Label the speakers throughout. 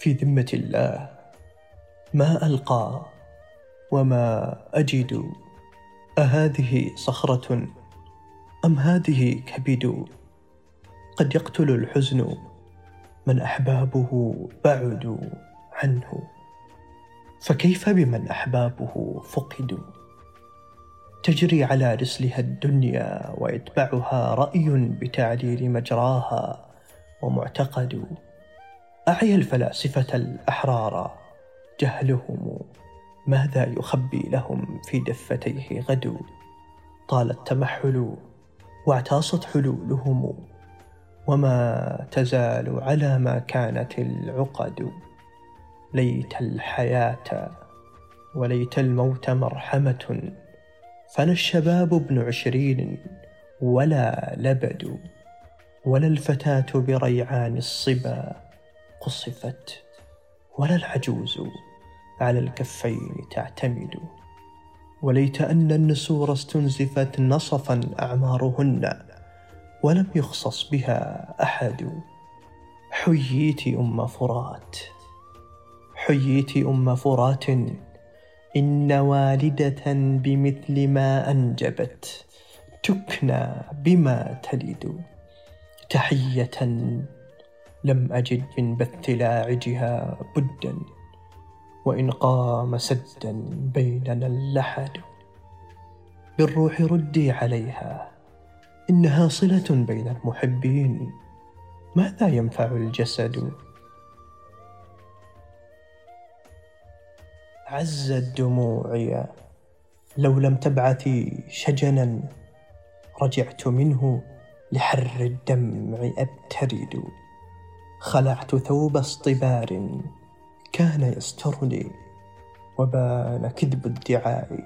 Speaker 1: في ذمة الله. ما ألقى وما أجد أهذه صخرة أم هذه كبد؟ قد يقتل الحزن من أحبابه بعدوا عنه. فكيف بمن أحبابه فقدوا تجري على رسلها الدنيا ويتبعها رأي بتعديل مجراها ومعتقد. أعيا الفلاسفة الأحرار جهلهم ماذا يخبي لهم في دفتيه غدو؟ طال التمحل واعتاصت حلولهم وما تزال على ما كانت العقد. ليت الحياة وليت الموت مرحمة فلا الشباب ابن عشرين ولا لبد ولا الفتاة بريعان الصبا. قصفت ولا العجوز على الكفين تعتمد. وليت أن النسور استنزفت نصفا أعمارهن ولم يخصص بها أحد. حييت أم فرات حييت أم فرات إن والدة بمثل ما أنجبت تكنى بما تلد. تحية لم أجد من بث لاعجها بدا وإن قام سدا بيننا اللحد. بالروح ردي عليها إنها صلة بين المحبين. ماذا ينفع الجسد؟ عزت دموعي لو لم تبعثي شجنا رجعت منه لحر الدمع أبترد. خلعت ثوب اصطبار كان يسترني وبان كذب الدعاء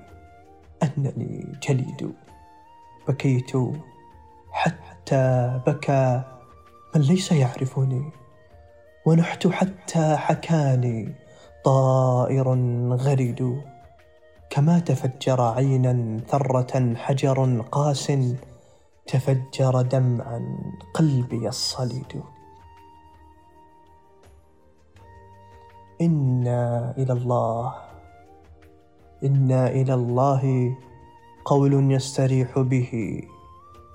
Speaker 1: أنني جليد. بكيت حتى بكى من ليس يعرفني ونحت حتى حكاني طائر غريد. كما تفجر عينا ثرة حجر قاس تفجر دمعا قلبي الصليد. إنا إلى الله. إنا إلى الله قول يستريح به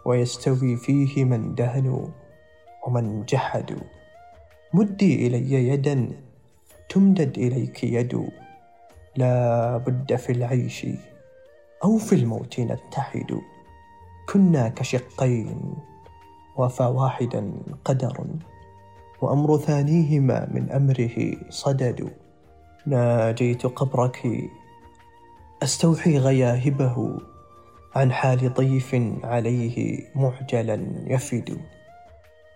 Speaker 1: ويستوي فيه من دهنوا ومن جحدوا مدي إلي يدا تمدد إليك يد. لا بد في العيش أو في الموت نتحد. كنا كشقين وفى واحدا قدر. وأمر ثانيهما من أمره صدد ناجيت قبرك. أستوحي غياهبه عن حال ضيف عليه معجلا يفد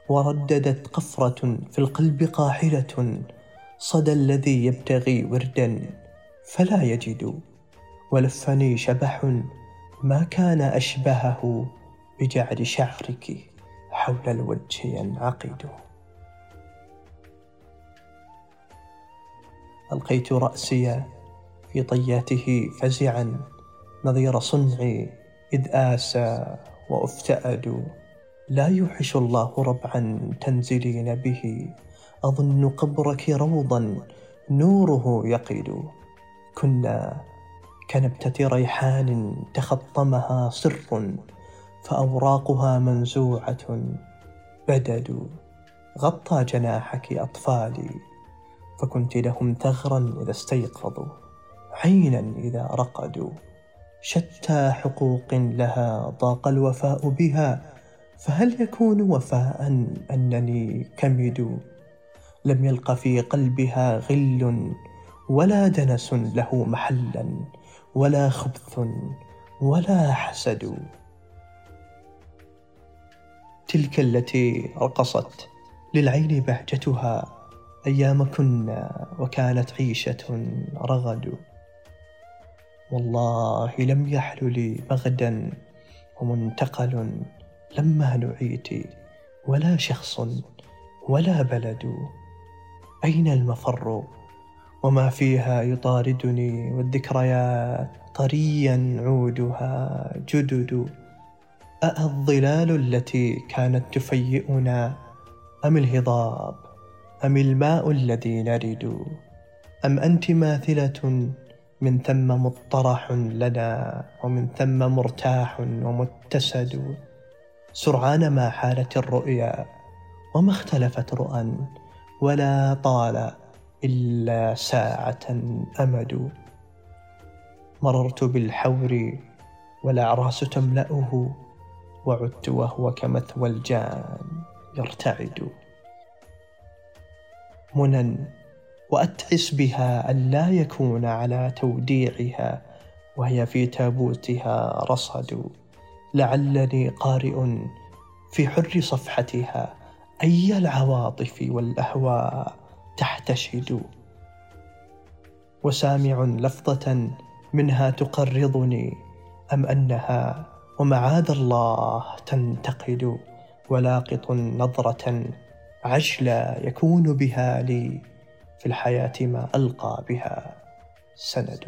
Speaker 1: ورددت قفرة في القلب قاحلة صدى الذي يبتغي وردا فلا يجد. ولفني شبح ما كان أشبهه بجعل شعرك حول الوجه ينعقد. ألقيت رأسي في طياته فزعا نظير صنعي إذ آسى وأفتأد لا يوحش الله ربعا تنزلين به أظن قبرك روضا نوره يقيد. كنا كنبتة ريحان تخطمها سر فأوراقها منزوعة بدد. غطى جناحك أطفالي فكنت لهم ثغرا إذا استيقظوا عينا إذا رقدوا. شتى حقوق لها ضاق الوفاء بها فهل يكون وفاء أنني كمد؟ لم يلق في قلبها غل ولا دنس له محلا ولا خبث ولا حسد. تلك التي رقصت للعين بهجتها أيام كنا وكانت عيشة رغد. والله لم يحل لي بغدا ومنتقل لما نعيت ولا شخص ولا بلد. أين المفر؟ وما فيها يطاردني والذكريات طريا عودها جدد. أأ الظلال التي كانت تفيئنا أم الهضاب؟ أم الماء الذي نرد؟ أم أنت ماثلة من ثم مطرح لنا ومن ثم مرتاح ومتسد؟ سرعان ما حالت الرؤيا وما اختلفت رؤى ولا طال إلا ساعة أمد. مررت بالحور والأعراس تملأه وعدت وهو كمثوى الجان يرتعد. منى وأتعس بها أن لا يكون على توديعها وهي في تابوتها رصد لعلني قارئ في حر صفحتها أي العواطف والأهواء تحتشد وسامع لفظة منها تقرضني أم أنها ومعاذ الله تنتقد ولاقط نظرة عجلى يكون بها لي في الحياة ما ألقى بها سند